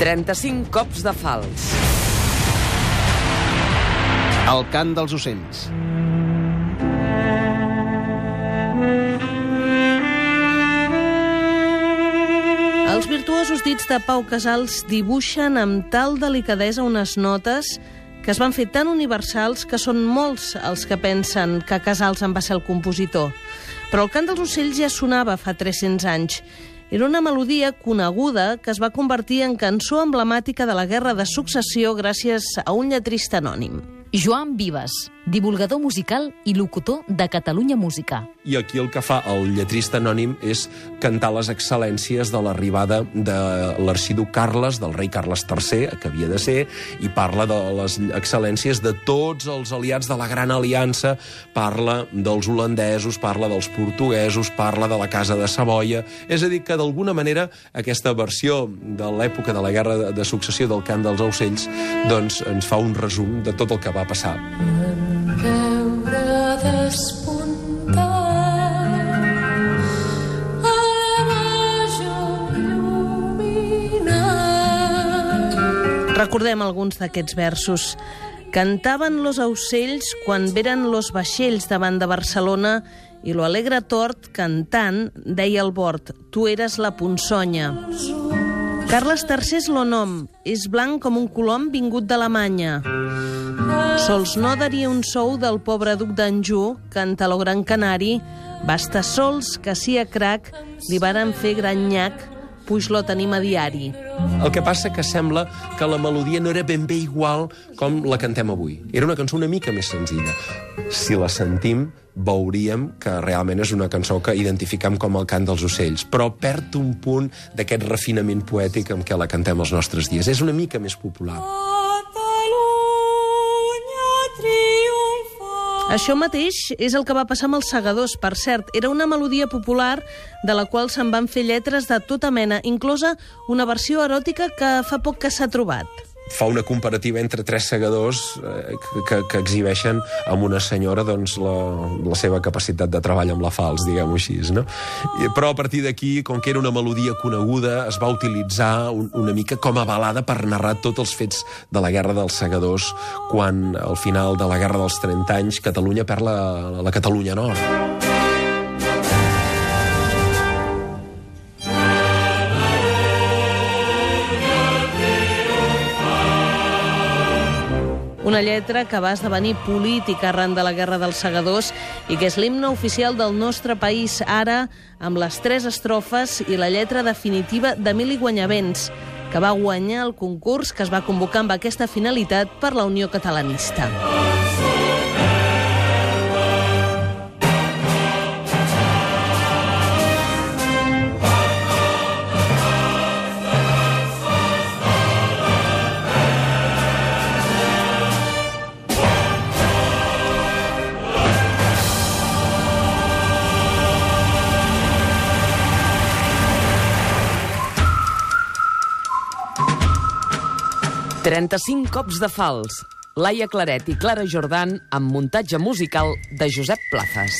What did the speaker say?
35 cops de fals. El cant dels ocells. Els virtuosos dits de Pau Casals dibuixen amb tal delicadesa unes notes que es van fer tan universals que són molts els que pensen que Casals en va ser el compositor. Però el cant dels ocells ja sonava fa 300 anys. Era una melodia coneguda que es va convertir en cançó emblemàtica de la Guerra de Successió gràcies a un lletrista anònim. Joan Vives, divulgador musical i locutor de Catalunya Música. I aquí el que fa el lletrista anònim és cantar les excel·lències de l'arribada de l'arxiduc Carles, del rei Carles III, que havia de ser, i parla de les excel·lències de tots els aliats de la Gran Aliança, parla dels holandesos, parla dels portuguesos, parla de la Casa de Savoia... És a dir, que d'alguna manera aquesta versió de l'època de la Guerra de, Successió del cant dels ocells doncs ens fa un resum de tot el que va passar. major il·luminat. Recordem alguns d'aquests versos. Cantaven los aucells quan veren los vaixells davant de Barcelona i lo alegre tort, cantant, deia al bord, tu eres la ponsonya. Carles III és lo nom, és blanc com un colom vingut d'Alemanya. Sols no daria un sou del pobre duc d'Anjou, canta lo gran canari, basta sols que si a crac li varen fer gran nyac, puix lo tenim a diari. El que passa que sembla que la melodia no era ben bé igual com la cantem avui. Era una cançó una mica més senzilla. Si la sentim, veuríem que realment és una cançó que identificam com el cant dels ocells, però perd un punt d'aquest refinament poètic amb què la cantem els nostres dies. És una mica més popular. Catalunya Això mateix és el que va passar amb els segadors, per cert. Era una melodia popular de la qual se'n van fer lletres de tota mena, inclosa una versió eròtica que fa poc que s'ha trobat. Fa una comparativa entre tres segadors eh, que, que, exhibeixen amb una senyora doncs, la, la seva capacitat de treball amb la fals, diguem-ho així. No? Però a partir d'aquí, com que era una melodia coneguda, es va utilitzar un, una mica com a balada per narrar tots els fets de la Guerra dels Segadors, quan al final de la Guerra dels 30 anys Catalunya perd la, la Catalunya Nord. Una lletra que va esdevenir política arran de la Guerra dels Segadors i que és l'himne oficial del nostre país ara, amb les tres estrofes i la lletra definitiva d'Emili Guanyavents, que va guanyar el concurs que es va convocar amb aquesta finalitat per la Unió Catalanista. – 35 cops de fals. Laia Claret i Clara Jordan amb muntatge musical de Josep Plazas.